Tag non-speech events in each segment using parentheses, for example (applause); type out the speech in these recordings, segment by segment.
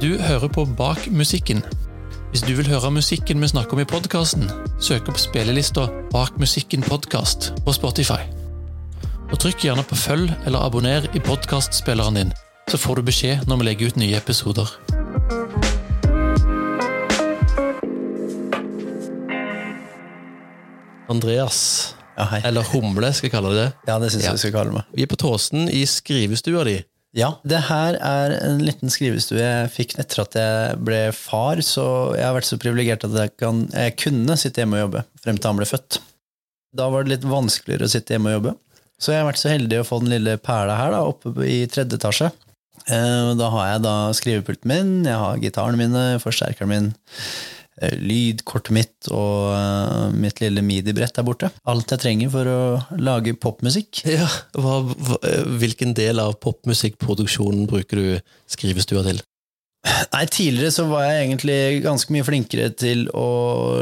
Du hører på Bak musikken. Hvis du vil høre musikken vi snakker om i podkasten, søk opp spillelista Bak musikken podkast på Spotify. Og trykk gjerne på følg eller abonner i podkastspilleren din, så får du beskjed når vi legger ut nye episoder. Andreas, Ja, hei. eller Humle skal jeg kalle det. Ja, det syns jeg Ja. vi skal kalle meg. Vi er på Tåsen i skrivestua di. Ja, det her er en liten skrivestue jeg fikk etter at jeg ble far, så jeg har vært så privilegert at jeg, kan, jeg kunne sitte hjemme og jobbe frem til han ble født. Da var det litt vanskeligere å sitte hjemme og jobbe. Så jeg har vært så heldig å få den lille perla her da, oppe i tredje etasje. Eh, Da har jeg da skrivepulten min, jeg har gitarene mine, forsterkeren min, lydkortet mitt og eh, mitt lille midi-brett der borte. Alt jeg trenger for å lage popmusikk. (laughs) Ja, hva, hva, Hvilken del av popmusikkproduksjonen bruker du skrivestua til? Nei, Tidligere så var jeg egentlig ganske mye flinkere til å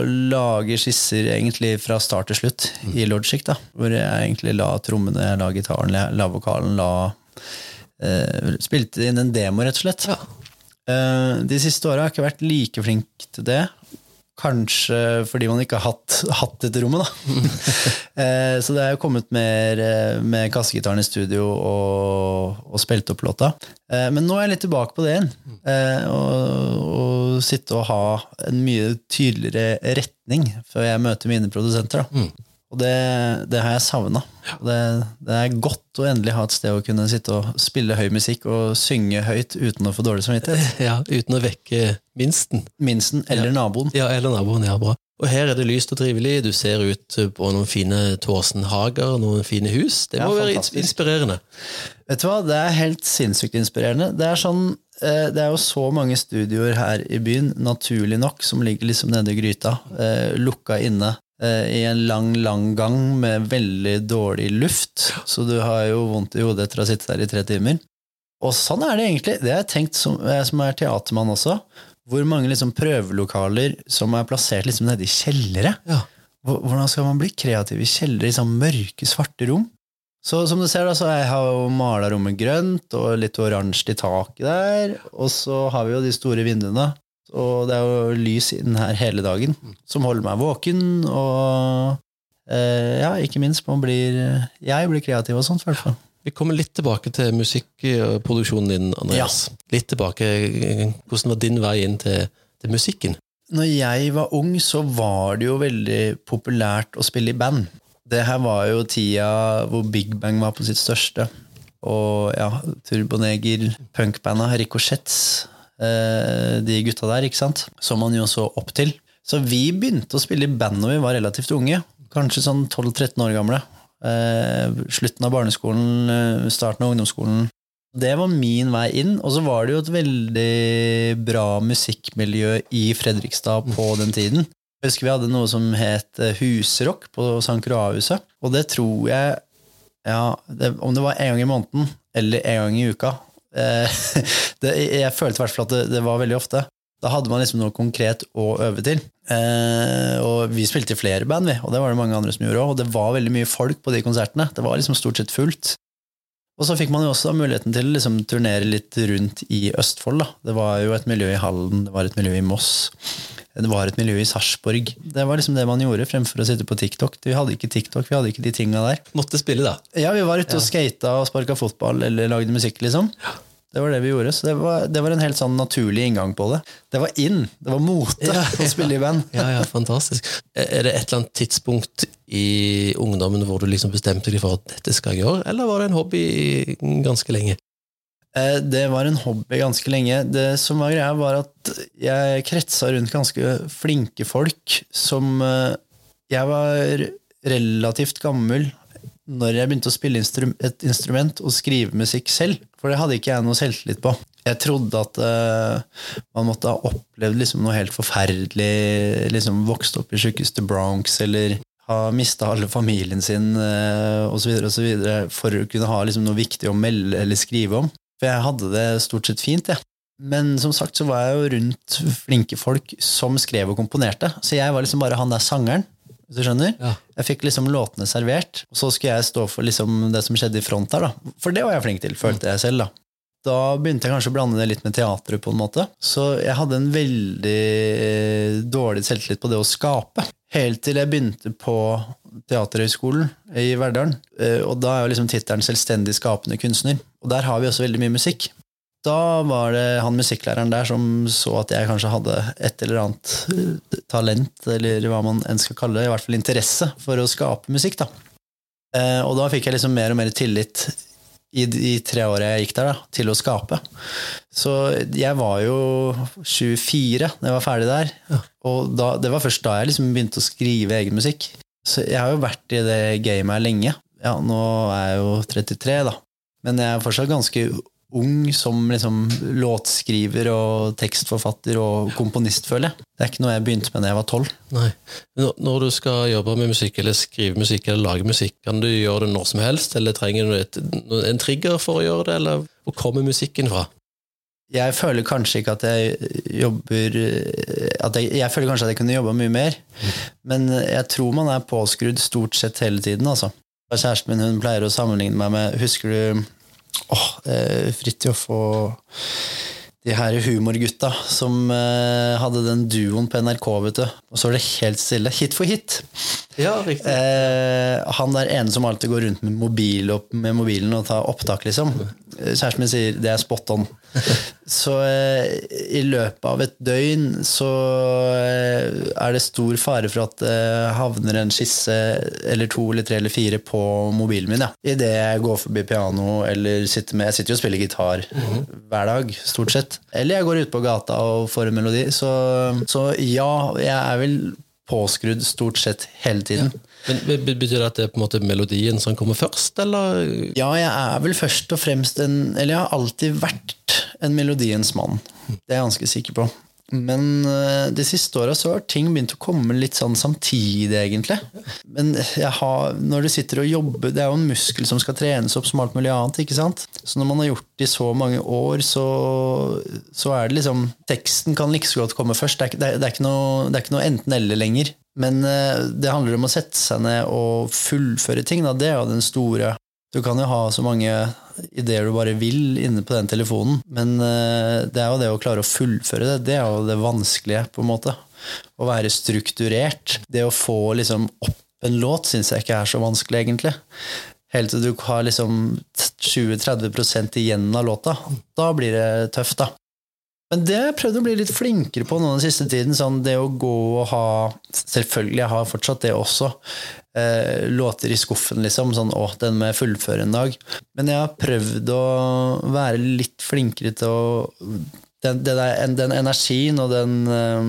lage skisser egentlig fra start til slutt i Logic. da, Hvor jeg egentlig la trommene, la gitaren, la vokalen, la eh, Spilte inn en demo, rett og slett. Ja. Eh, de siste åra har jeg ikke vært like flink til det. Kanskje fordi man ikke har hatt, hatt dette rommet, da. (laughs) Eh, så det er jo kommet mer eh, med kassegitaren i studio og, og spilt opp låta. Men nå er jeg litt tilbake på det igjen. Å sitte og ha en mye tydeligere retning før jeg møter mine produsenter. Da. Og det, det har jeg savna. Det, det er godt å endelig ha et sted å kunne sitte og spille høy musikk og synge høyt uten å få dårlig samvittighet. (laughs) Ja, Uten å vekke minsten. Minsten eller naboen. Ja, eller naboen. Ja, bra. Og her er det lyst og trivelig. Du ser ut på noen fine Tåsenhager, noen fine hus. Det Ja, må være fantastisk. inspirerende. Vet du hva, Det er helt sinnssykt inspirerende. Det er sånn, eh, det er jo så mange studioer her i byen, naturlig nok, som ligger liksom nede i gryta, eh, lukka inne i en lang, lang gang med veldig dårlig luft. Så du har jo vondt i hodet etter å ha sittet der i tre timer. Og sånn er det egentlig. Det har jeg tenkt som, jeg som er teatermann også. Hvor mange liksom prøvelokaler som er plassert liksom nede i kjellere. Ja. Hvordan skal man bli kreativ i kjellere i sånn mørke, svarte rom? Så som du ser, da, så jeg har jo mala rommet grønt og litt oransje i taket der. Og så har vi jo de store vinduene. Og det er jo lys inn her hele dagen som holder meg våken. Og eh, ja, ikke minst, man blir Jeg blir kreativ og sånt, i hvert fall. Vi kommer litt tilbake til musikkproduksjonen din, Andreas. Litt tilbake, Hvordan var din vei inn til, til musikken? Når jeg var ung, så var det jo veldig populært å spille i band. Det her var jo tida hvor Big Bang var på sitt største. Og ja, Turboneger, punkbanda, Ricochets, eh, de gutta der, ikke sant? Som man jo så opp til. Så vi begynte å spille i band når vi var relativt unge. Kanskje sånn 12-13 år gamle. Eh, slutten av barneskolen, eh, starten av ungdomsskolen. Det var min vei inn. Og så var det jo et veldig bra musikkmiljø i Fredrikstad på den tiden. Jeg husker vi hadde noe som het eh, Husrock på St. Croix-huset. Og det tror jeg ja, det, Om det var en gang i måneden eller en gang i uka eh, (laughs) det, Jeg følte i hvert fall at det, det var veldig ofte. Da hadde man liksom noe konkret å øve til. Eh, og vi spilte i flere band, vi, og det var det mange andre som gjorde òg. Og det var veldig mye folk på de konsertene. Det var liksom stort sett fullt. Og så fikk man jo også muligheten til å liksom turnere litt rundt i Østfold. Da. Det var jo et miljø i Halden, det var et miljø i Moss, det var et miljø i Sarpsborg. Det var liksom det man gjorde fremfor å sitte på TikTok. Vi hadde ikke TikTok, vi hadde ikke de tinga der. Måtte spille, da. Ja, vi var ute og skata og sparka fotball eller lagde musikk, liksom. Det var det vi gjorde, så det var, det var en helt sånn naturlig inngang på det. Det var in, det var mote Ja, (laughs) å spille i band. Ja, ja, fantastisk. Er det et eller annet tidspunkt i ungdommen hvor du liksom bestemte deg for at dette skal jeg gjøre, eller var det en hobby ganske lenge? Eh, Det var en hobby ganske lenge. Det som var greia, var at jeg kretsa rundt ganske flinke folk som eh, Jeg var relativt gammel når jeg begynte å spille instru et instrument og skrive musikk selv. For det hadde ikke jeg noe selvtillit på. Jeg trodde at uh, man måtte ha opplevd liksom noe helt forferdelig, liksom vokst opp i sjukeste Bronx eller ha mista alle familien sin uh, osv. for å kunne ha liksom noe viktig å melde eller skrive om. For jeg hadde det stort sett fint, jeg. Men som sagt så var jeg jo rundt flinke folk som skrev og komponerte. Så jeg var liksom bare han der sangeren. Hvis du skjønner? Ja. Jeg fikk liksom låtene servert, og så skulle jeg stå for liksom det som skjedde i front her. da. For det var jeg flink til, følte jeg selv. da. da begynte jeg kanskje å blande det litt med teatret. på en måte. Så jeg hadde en veldig eh, dårlig selvtillit på det å skape. Helt til jeg begynte på Teaterhøgskolen i Verdalen. Eh, Og da er jo liksom tittelen 'Selvstendig skapende kunstner'. Og der har vi også veldig mye musikk. Da var det han musikklæreren der som så at jeg kanskje hadde et eller annet eh, talent, eller hva man enn skal kalle det, i hvert fall interesse for å skape musikk. da. Eh, Og da fikk jeg liksom mer og mer tillit i de tre åra jeg gikk der, da, til å skape. Så jeg var jo 24 da jeg var ferdig der, og da, det var først da jeg liksom begynte å skrive egen musikk. Så jeg har jo vært i det gamet lenge. Ja, nå er jeg jo 33, da. Men jeg er fortsatt ganske ung som liksom låtskriver og tekstforfatter og komponist, føler jeg. Det er ikke noe jeg begynte med da jeg var tolv. Når du skal jobbe med musikk, eller skrive musikk, eller lage musikk, kan du gjøre det når som helst, eller trenger du et, en trigger for å gjøre det, eller hvor kommer musikken fra? Jeg føler kanskje ikke at jeg jobber at jeg, jeg føler kanskje at jeg kunne jobba mye mer, men jeg tror man er påskrudd stort sett hele tiden, altså. Kjæresten min hun pleier å sammenligne meg med Husker du åh, eh, Fridtjof og de her humorgutta som eh, hadde den duoen på NRK, vet du. Og så var det helt stille. Hit for hit. Ja, riktig. Eh, han der ene som alltid går rundt med, mobil opp, med mobilen og tar opptak, liksom. Kjæresten min sier det er spot on. (laughs) Så eh, i løpet av et døgn så eh, er det stor fare for at det havner en skisse eller to eller tre eller fire på mobilen min. Ja. Idet jeg går forbi piano eller sitter med Jeg sitter jo og spiller gitar hver dag, stort sett. Eller jeg går ut på gata og får en melodi. Så, så ja, jeg er vel påskrudd stort sett hele tiden. Men Betyr det at det er på en måte melodien som kommer først, eller? Ja, jeg er vel først og fremst en Eller jeg har alltid vært en melodiens mann. Det er jeg ganske sikker på. Men eh, de siste åra har ting begynt å komme litt sånn samtidig, egentlig. Men har, når du sitter og jobber Det er jo en muskel som skal trenes opp som alt mulig annet. ikke sant? Så når man har gjort det i så mange år, så, så er det liksom Teksten kan like så godt komme først. Det er, det det er ikke noe, noe enten-eller lenger. Men eh, det handler om å sette seg ned og fullføre ting. Da. Det er jo den store Du kan jo ha så mange ideer du bare vil inne på den telefonen, men eh, det er jo det å klare å fullføre det. Det er jo det vanskelige, på en måte. Å være strukturert. Det å få liksom opp en låt syns jeg ikke er så vanskelig, egentlig. Helt til du har liksom 20-30% igjen av låta. Da blir det tøft, da. Men det har jeg prøvd å bli litt flinkere på nå den siste tiden. Sånn det å gå og ha Selvfølgelig, jeg har fortsatt det også. Eh, låter i skuffen, liksom. Sånn 'Å, den må jeg fullføre en dag'. Men jeg har prøvd å være litt flinkere til å den, den, der, den energien og den, eh,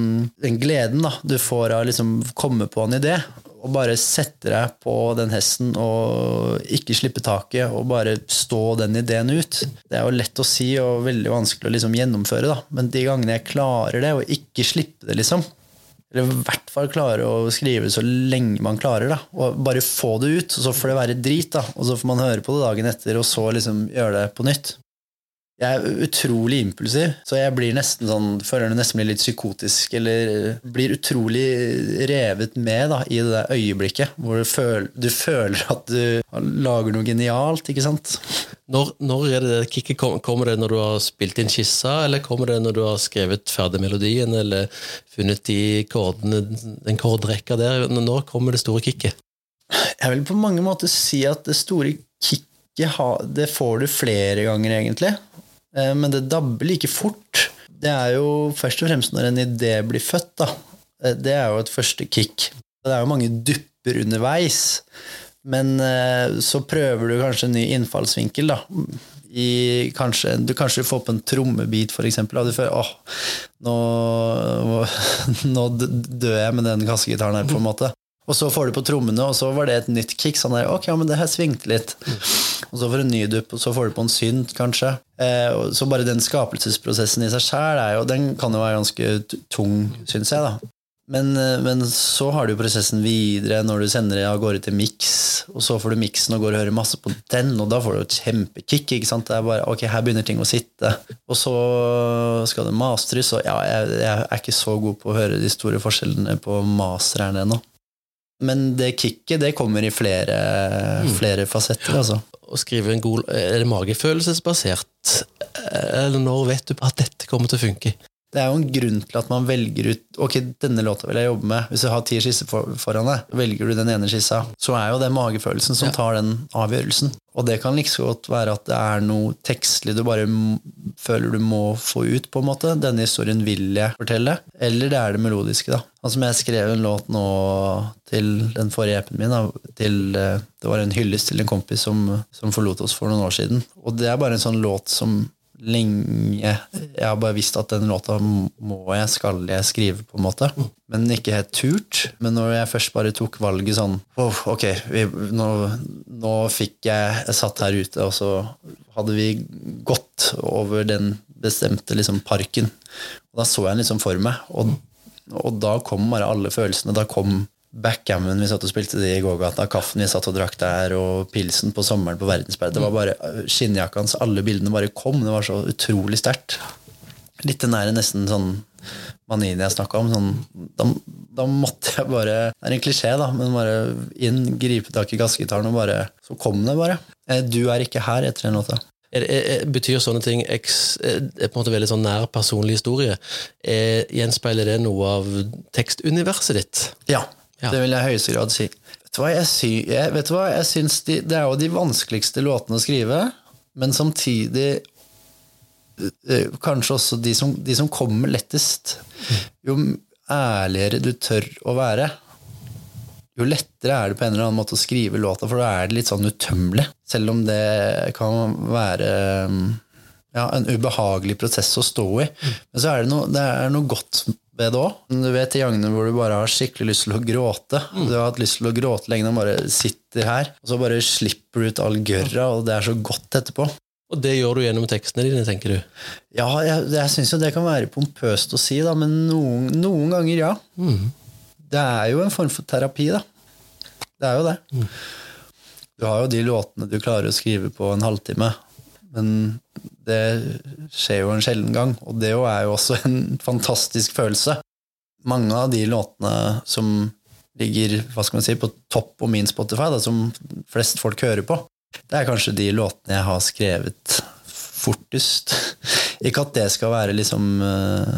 den gleden da, du får av å liksom komme på en idé, og bare sette deg på den hesten og ikke slippe taket og bare stå den ideen ut. Det er jo lett å si og veldig vanskelig å liksom gjennomføre, da. men de gangene jeg klarer det, og ikke slippe det, liksom Eller i hvert fall klare å skrive så lenge man klarer, da. Og bare få det ut, og så får det være drit, da. Og så får man høre på det dagen etter, og så liksom gjøre det på nytt. Jeg er utrolig impulsiv, så jeg blir nesten sånn, føler det nesten blir litt psykotisk. Eller blir utrolig revet med da, i det der øyeblikket hvor du føler, du føler at du lager noe genialt. ikke sant? Når, når er det kicket kom- Kommer det når du har spilt inn skissa, eller kommer det når du har skrevet ferdig melodien, eller funnet de kordene, den kordrekka der? Når kommer det store kicket? Jeg vil på mange måter si at det store kicket det får du flere ganger, egentlig. Eh, Men det dabber like fort. Det er jo først og fremst når en idé blir født. da. Eh, Det er jo et første kick. Det er jo mange dupper underveis. Men eh, så prøver du kanskje en ny innfallsvinkel, da. I, kanskje, du kanskje får på en trommebit, eksempel, og du føler åh, nå, (laughs) nå dør jeg med den kassegitaren her, på en måte. Og så får du på trommene, og så var det et nytt kick. Sånn der, ok, ja, men det her svingte litt. Og så får du en ny dupp, og så får du på en synt, kanskje. Eh, så bare den skapelsesprosessen i seg sjæl Den kan jo være ganske tung, syns jeg, da. Men, eh, men så har du jo prosessen videre når du sender det av gårde til miks, og så får du miksen og går og hører masse på den, og da får du et kjempekick. ikke sant? Det er bare, ok, her begynner ting å sitte. Og så skal det mastres, og ja, jeg, jeg er ikke så god på å høre de store forskjellene på masteren ennå. Men det kicket det kommer i flere, flere fasetter. altså. å skrive en god Er det magefølelsesbasert? Eller når vet du at dette kommer til å funke? Det er jo en grunn til at man velger ut Ok, denne låta vil jeg jobbe med. Hvis du har ti skisser for, foran deg, velger du den ene skissa, så er jo det magefølelsen som tar den avgjørelsen. Og det kan like så godt være at det er noe tekstlig du bare føler du må få ut, på en måte. Denne historien vil jeg fortelle. Eller det er det melodiske, da. Altså, jeg skrev en låt nå til den forrige appen min. Da, til, eh, det var en hyllest til en kompis som, som forlot oss for noen år siden. Og det er bare en sånn låt som lenge Jeg har bare visst at den låta må jeg, skal jeg skrive, på en måte. Men ikke helt turt. Men når jeg først bare tok valget sånn «Åh, Ok, vi, nå, nå fikk jeg Jeg satt her ute, og så hadde vi gått over den bestemte liksom, parken. Og da så jeg den liksom for meg, og, og da kom bare alle følelsene. Da kom backgammon vi satt og spilte det i gågata, kaffen vi satt og drakk der, og pilsen på sommeren på Verdensberg. Det var bare Skinnjakka hans, alle bildene bare kom. Det var så utrolig sterkt. Litt den nære nesten sånn manien jeg snakka om. Sånn, da, da måtte jeg bare Det er en klisjé, da, men bare inn, gripe tak i gassgitaren, og bare Så kom det bare. Eh, Du er ikke her etter den låta. Betyr sånne ting eks, er på en måte veldig sånn nær personlig historie? Er, gjenspeiler det noe av tekstuniverset ditt? Ja, Ja. det vil jeg i høyeste grad si. Vet du hva, jeg, sy jeg, vet du hva? jeg syns de, Det er jo de vanskeligste låtene å skrive, men samtidig eh, kanskje også de som, de som kommer lettest. Jo ærligere du tør å være, jo lettere er det på en eller annen måte å skrive låta, for da er det litt sånn utømmelig. Selv om det kan være ja, en ubehagelig prosess å stå i. Men så er det noe, det er noe godt ved det òg. Du vet de gangene hvor du bare har skikkelig lyst til å gråte. Du har hatt lyst til å gråte lenge og bare sitter her, og så bare slipper du ut all gørra, og det er så godt etterpå. Og det gjør du gjennom tekstene dine, tenker du? Ja, jeg, jeg syns jo det kan være pompøst å si, da, men noen, noen ganger ja. Det er jo en form for terapi, da. Det er jo det. Du har jo de låtene du klarer å skrive på en halvtime, men det skjer jo en sjelden gang, og det er jo også en fantastisk følelse. Mange av de låtene som ligger hva skal man si, på topp på min Spotify, da, som flest folk hører på, det er kanskje de låtene jeg har skrevet fortest. (laughs) Ikke at det skal være liksom eh,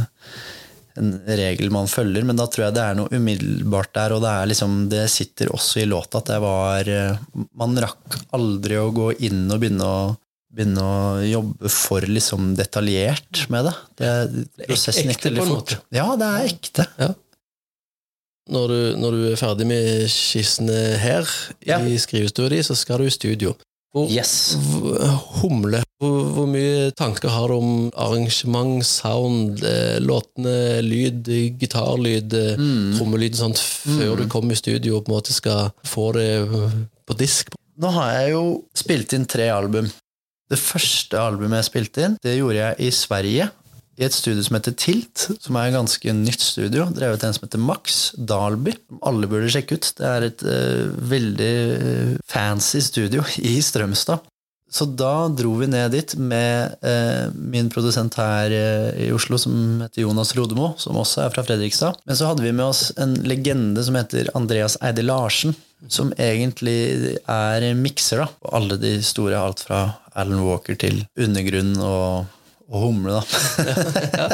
en regel man følger, men da tror jeg det er noe umiddelbart der, og det, er liksom, det sitter også i låta at det var eh, Man rakk aldri å gå inn og begynne å, begynne å jobbe for liksom detaljert med det. det prosessen gikk veldig fort. Ja, det er ekte. Når du, når du er ferdig med skissene her Ja. i skrivestua di, så skal du i studio. Hvor, Yes. humle. Hvor, hvor mye tanker har du om arrangement, sound, eh, låtene, lyd, gitarlyd, mm. trommelyd og sånt, før du kommer i studio og på en måte skal få det på disk? Nå har jeg jo spilt inn tre album. Det første albumet jeg spilte inn, det gjorde jeg i Sverige. I et studio som heter Tilt, som er et ganske nytt studio. Drevet av en som heter Max Dalby. Alle burde sjekke ut. Det er et uh, veldig eh, fancy studio i Strømstad. Så da dro vi ned dit med eh, min produsent her eh, i Oslo, som heter Jonas Rodemo, som også er fra Fredrikstad. Men så hadde vi med oss en legende som heter Andreas Eide Larsen. Som egentlig er mikser da, Og alle de store, alt fra Alan Walker til Undergrunn og, og Humle. da.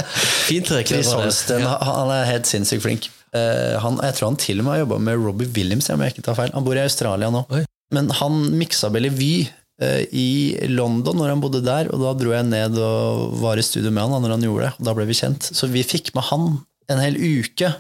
Fint. Chris det var det. Holsten, han er helt sinnssykt flink. Eh, han, jeg tror han til og med har jobba med Robbie Williams, om jeg ikke tar feil. Han bor i Australia nå. Oi. Men han miksa Bellevue i London når han bodde der, og da dro jeg ned og var i studio med han når han gjorde det. og Da ble vi kjent. Så vi fikk med han en hel uke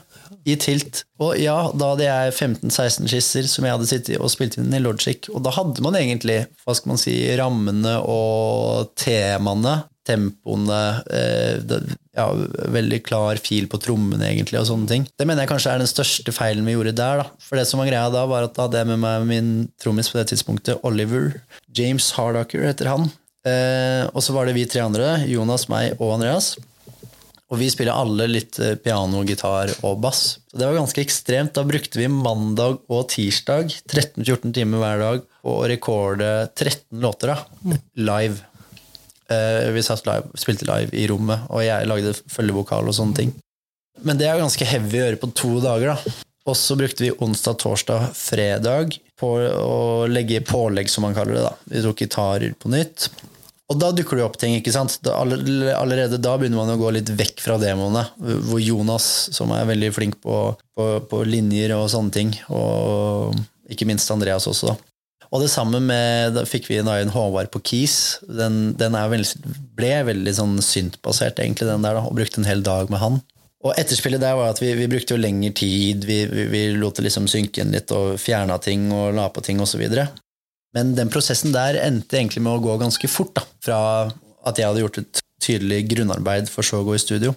i Tilt. Og ja, da hadde jeg 15-16 skisser som jeg hadde sittet og spilt inn i Logic. Og da hadde man egentlig hva skal man si, rammene og temaene, tempoene eh, ja, Veldig klar fil på trommene, egentlig, og sånne ting. Det mener jeg kanskje er den største feilen vi gjorde der. da. For det som var greia da, var at da hadde jeg med meg min trommis på det tidspunktet, Oliver. James Hardaker heter han. Eh, og så var det vi tre andre, Jonas, meg og Andreas. Og vi spiller alle litt eh, piano, gitar og bass. Så det var ganske ekstremt. Da brukte vi mandag og tirsdag 13-14 timer hver dag på å rekorde 13 låter da, live. Eh, vi live, spilte live i rommet, og jeg lagde følgevokal og sånne ting. Men det er ganske heavy å gjøre på to dager. da. Og så brukte vi onsdag, torsdag, fredag på å legge pålegg, som man kaller det. da. Vi tok gitarer på nytt. Og da dukker det opp ting. ikke sant? Da, allerede da begynner man å gå litt vekk fra demoene. Hvor Jonas, som er veldig flink på, på, på linjer og sånne ting, og ikke minst Andreas også, da. Og det samme med Da fikk vi da en Håvard på Keys. Den, den veldig, ble veldig sånn syntbasert, egentlig, den der, da, og brukte en hel dag med han. Og etterspillet der var at vi, vi brukte jo lengre tid, vi, vi, vi, lot det liksom synke inn litt og fjerna ting og la på ting osv. Men den prosessen der endte egentlig med å gå ganske fort, da, fra at jeg hadde gjort et tydelig grunnarbeid for så å gå i studio.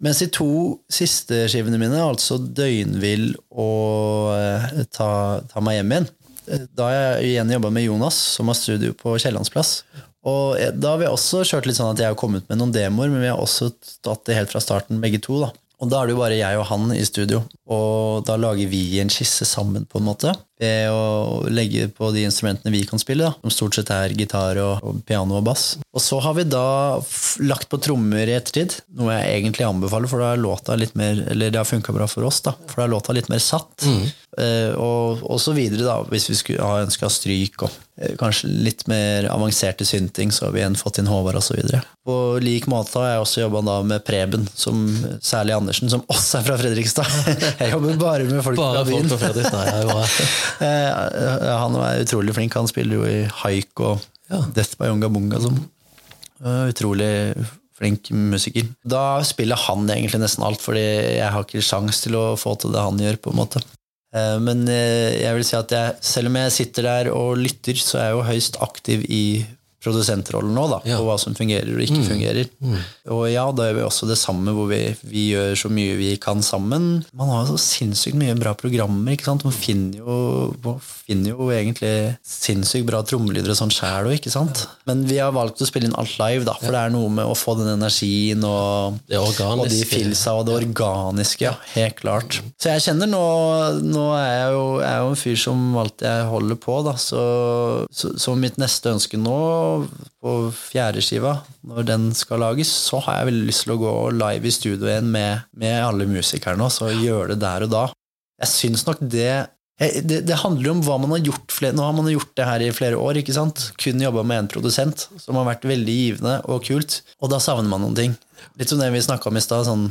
Mens de to siste skivene mine, altså Døgnvill og eh, ta, ta, meg hjem igjen, da har jeg igjen jobba med Jonas, som har studio på Kiellandsplass. Og da har vi også kjørt litt sånn at jeg har kommet med noen demoer, men vi har også tatt det helt fra starten, begge to. da. Og da er det jo bare jeg og han i studio, og da lager vi en skisse sammen, på en måte ved å legge på de instrumentene vi kan spille, da, som stort sett er gitar og, og, piano og bass. Og så har vi da lagt på trommer i ettertid, noe jeg egentlig anbefaler, for da er låta litt mer Eller det har funka bra for oss, da, for da er låta litt mer satt. Mm. Eh, og, og, så videre, da, hvis vi skulle ha ønska stryk og eh, kanskje litt mer avanserte synting, så har vi igjen fått inn Håvard osv. På lik måte har jeg også jobba med Preben, som, særlig Andersen, som også er fra Fredrikstad. (laughs) Jeg jobber bare med folk bare fra byen. Folk fra Fredrikstad, ja, Eh, (laughs) han er utrolig flink. Han spiller jo i haik og ja. Death by Unga Bunga. Som. Utrolig flink musiker. Da spiller han egentlig nesten alt, fordi jeg har ikke sjans til å få til det han gjør. på en måte. Eh, men eh, jeg vil si at jeg, selv om jeg sitter der og lytter, så er jeg jo høyst aktiv i produsentrollen nå, da, ja. på hva som fungerer og ikke mm. fungerer. Mm. Og ja, da gjør vi også det samme, hvor vi, vi, gjør så mye vi kan sammen. Man har jo så sinnssykt mye bra programmer. ikke sant? Man finner jo, man finner jo egentlig sinnssykt bra trommelyder og sånn sjæl òg, ikke sant? Men vi har valgt å spille inn alt live, da, for ja. det er noe med å få den energien og, og de filsa og det organiske. Ja, helt klart. Så jeg kjenner nå Nå er jeg jo, jeg er jo en fyr som alltid holder på, da, så, så, så mitt neste ønske nå på fjerdeskiva, når den skal lages, så har jeg veldig lyst til å gå live i studio igjen med, med alle musikerne og gjøre det der og da. Jeg syns nok det det, det, handler jo om hva man har gjort. Flere, nå har man gjort det her i flere år. ikke sant? Kun jobba med én produsent, som har vært veldig givende og kult. Og da savner man noen ting. Litt som det vi snakka om i stad. Sånn,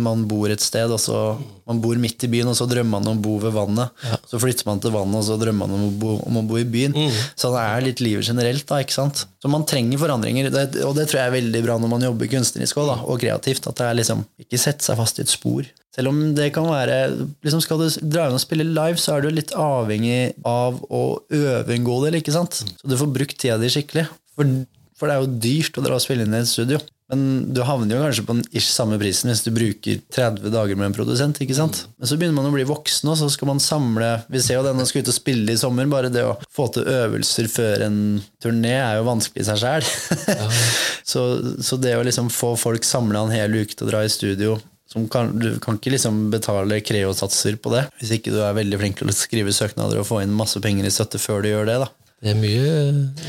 man bor et sted, og så man bor midt i byen, og så drømmer man om å bo ved vannet. Ja. Så flytter man til vannet, og så drømmer man om å bo, om å bo i byen. Mm. Sånn er litt livet generelt. da, ikke sant? Så man trenger forandringer, det, og det tror jeg er veldig bra når man jobber kunstnerisk også, da, og kreativt. At det er liksom ikke sette seg fast i et spor. Selv om det kan være liksom Skal du dra inn og spille live, så er du litt avhengig av å øve en god del. ikke sant? Så du får brukt tida di skikkelig. For, for, det er jo dyrt å dra og spille inn i et studio. Men du havner jo kanskje på den ish samme prisen hvis du bruker 30 dager med en produsent. ikke sant? Men så begynner man å bli voksen, og så skal man samle Vi ser jo den som skal ut og spille i sommer. Bare det å få til øvelser før en turné er jo vanskelig i seg sjæl. Ja. (laughs) så, så det å liksom få folk samla en hel uke til å dra i studio kan, du kan ikke liksom betale Creo-satser på det, hvis ikke du er veldig flink til å skrive søknader og få inn masse penger i støtte før du gjør det. da. Det er mye,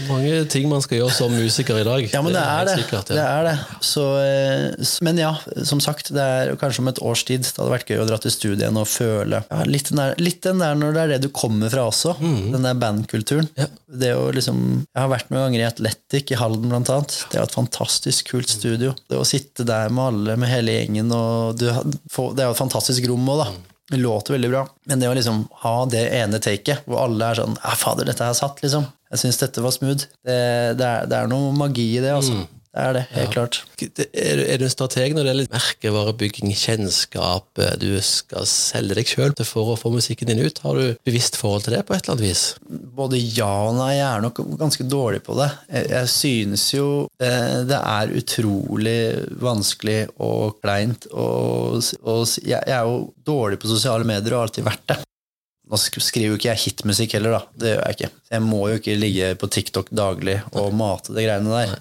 mange ting man skal gjøre som musiker i dag. (laughs) Ja, men det, det er, det. Sikkert, ja. det, er det. Så, eh, men ja, som sagt, det er kanskje om et års tid. Det hadde vært gøy å dra til studien og føle ja, litt, den der, litt, den der, når det er det du kommer fra også. Mm. Den der bandkulturen. Ja. Det å liksom, jeg har vært noen ganger i Atletic i Halden, blant annet. Det er et fantastisk kult studio. Det å sitte der med alle, med hele gjengen, og du, det er jo et fantastisk rom òg, da. Det låter veldig bra, men det å liksom ha det ene taket hvor alle er sånn 'Fader, dette er satt', liksom. Jeg syns dette var smooth. Det, det, er, det, er, noe magi i det, altså. Mm. Det er det, helt ja. klart. Er, er, du en strateg når det gjelder merkevarebygging, kjennskap, du skal selge deg sjøl for å få musikken din ut? Har du bevisst forhold til det på et eller annet vis? Både ja og nei. Jeg er nok ganske dårlig på det. Jeg, jeg synes jo det, det, er utrolig vanskelig og kleint. Og, og jeg, jeg er jo dårlig på sosiale medier og har alltid vært det. Nå skriver jo ikke jeg hitmusikk heller, da. Det gjør jeg ikke. Jeg må jo ikke ligge på TikTok daglig og mate de greiene der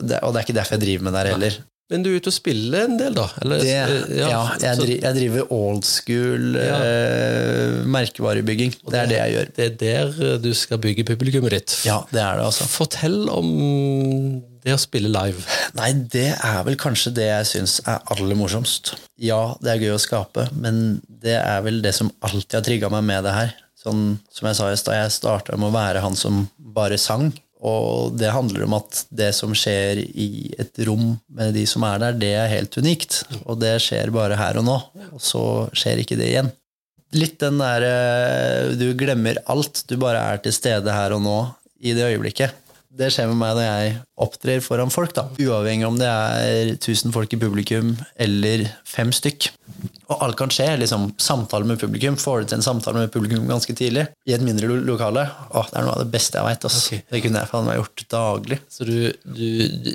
det, og det er ikke derfor jeg driver med det her heller. Men du er ute og spiller en del, da? Eller, det, ja, ja jeg, driver, jeg, driver old school ja. eh, merkevarebygging. Det, det, er det jeg gjør. Det er der du skal bygge publikummet ditt. Ja, det er det altså. Fortell om Det å spille live. Nei, det er vel kanskje det jeg syns er aller morsomst. Ja, det er gøy å skape, men det er vel det som alltid har trigga meg med det her. Sånn som jeg sa i stad, jeg starta med å være han som bare sang. Og det handler om at det som skjer i et rom med de som er der, det er helt unikt. Og det skjer bare her og nå. Og så skjer ikke det igjen. Litt den derre Du glemmer alt. Du bare er til stede her og nå i det øyeblikket. Det skjer med meg når jeg opptrer foran folk, da. Uavhengig om det er 1000 folk i publikum eller fem stykk. Og alt kan skje. liksom Samtale med publikum. Får du til en samtale med publikum ganske tidlig i et mindre lo lokale, Åh, det er noe av det beste jeg veit. Okay. Det kunne jeg faen meg gjort daglig. Så du, du,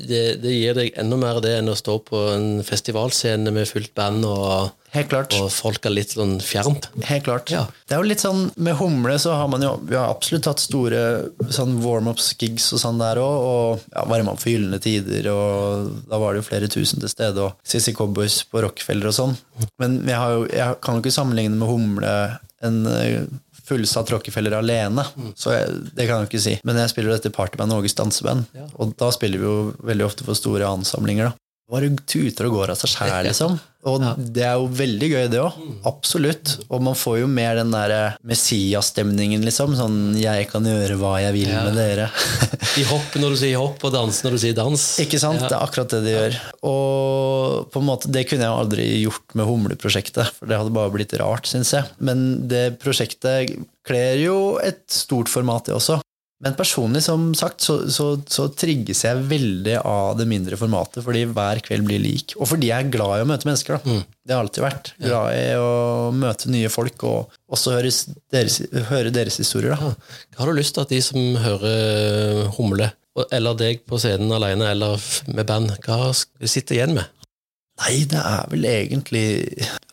det, det gir deg enda mer det enn å stå på en festivalscene med fullt band og, Helt klart. og folk er litt sånn fjernt. Helt klart. Ja. Det er jo litt sånn, Med Humle så har man jo Vi har absolutt hatt store sånn warm-ups-gigs og sånn der òg. Og ja, varma opp for gylne tider, og da var det jo flere tusen til stede. Og CC Cowboys på Rockefeller og sånn. Men jeg, har jo, jeg kan jo ikke sammenligne med Humle en eh, fullsatt Rockefeller alene. Så jeg, det kan jeg jo ikke si. Men jeg spiller jo dette partyband Åges danseband, og da spiller vi jo veldig ofte for store ansamlinger. da bare tuter og går av seg sjæl, (laughs) liksom. Og det er jo veldig gøy, det òg. Absolutt. Og man får jo mer den der Messias-stemningen, liksom. Sånn 'jeg kan gjøre hva jeg vil Ja. med dere'. (laughs) De hopper når du sier hopp, og danser når du sier dans. Ikke sant? Det er akkurat det de gjør. Og på en måte, det kunne jeg aldri gjort med Humleprosjektet, for det hadde bare blitt rart, syns jeg. Men det prosjektet kler jo et stort format, det også. Men personlig, som sagt, så, så, så trigges jeg veldig av det mindre formatet, fordi hver kveld blir lik. Og fordi jeg er glad i å møte mennesker. da. Det har alltid vært. Glad i å møte nye folk, og også høre deres, høre deres historier. da. Hva har du lyst til at de som hører Humle, eller deg på scenen alene eller med band, hva skal sitte igjen med? Nei, det er vel egentlig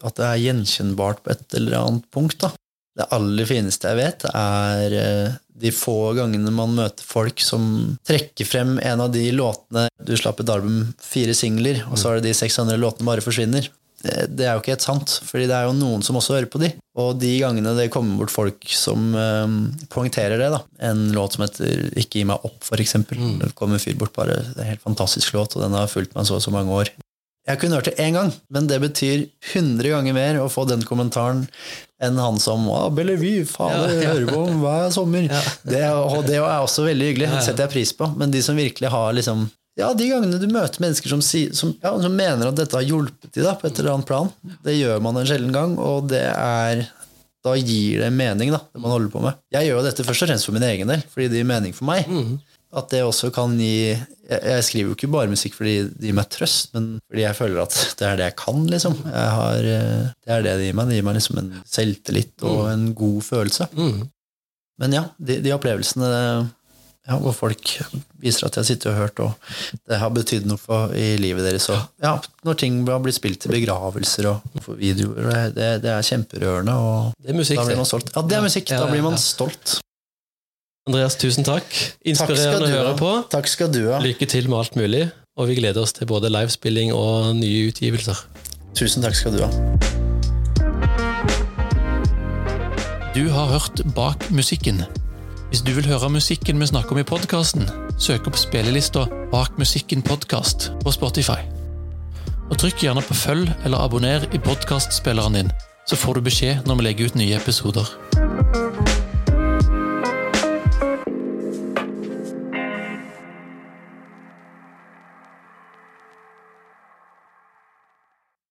at det er gjenkjennbart på et eller annet punkt, da. Det aller fineste jeg vet, er eh, de få gangene man møter folk som trekker frem en av de låtene Du slapp et album, fire singler, og så er det de seks andre låtene bare forsvinner. Det, er jo ikke helt sant, fordi det er jo noen som også hører på de. Og de gangene det kommer bort folk som um, poengterer det, da. En låt som heter Ikke gi meg opp, for eksempel. Det kommer en fyr bort bare Det er en helt fantastisk låt, og den har fulgt meg så og så mange år. Jeg kunne hørt det én gang, men det betyr 100 ganger mer å få den kommentaren enn han som ah, Bellevue, fader, Ja, ja. hører på hver sommer. Det, og det er også veldig hyggelig, det setter jeg pris på. Men de som virkelig har liksom Ja, de gangene du møter mennesker som, som, ja, som mener at dette har hjulpet de da, på et eller annet plan, det gjør man en sjelden gang, og det er da gir det mening, da, det man holder på med. Jeg gjør jo dette først og fremst for min egen del, fordi det gir mening for meg. At det også kan gi jeg, skriver jo ikke bare musikk fordi det gir meg trøst, men fordi jeg føler at det er det jeg kan, liksom. Jeg har, eh, det er det det gir meg. Det gir meg liksom en selvtillit og en god følelse. Mm. Men ja, de, de opplevelsene ja, hvor folk viser at de har sittet og hørt, og det har betydd noe for, i livet deres. Og, ja, når ting har blitt spilt til begravelser og videoer, det, det er kjemperørende. Og Det er musikk, da blir man stolt. Ja, det er musikk. Da blir man stolt. Andreas, tusen takk. Takk Inspirerende å høre på. Takk skal du ha. Lykke til med alt mulig, og vi gleder oss til både livespilling og nye utgivelser. Tusen takk skal du ha. Du har hørt Bak musikken. Hvis du vil høre musikken vi snakker om i podkasten, søk opp spillelista Bak musikken podkast på Spotify. Og Trykk gjerne på følg eller abonner i podkastspilleren din, så får du beskjed når vi legger ut nye episoder.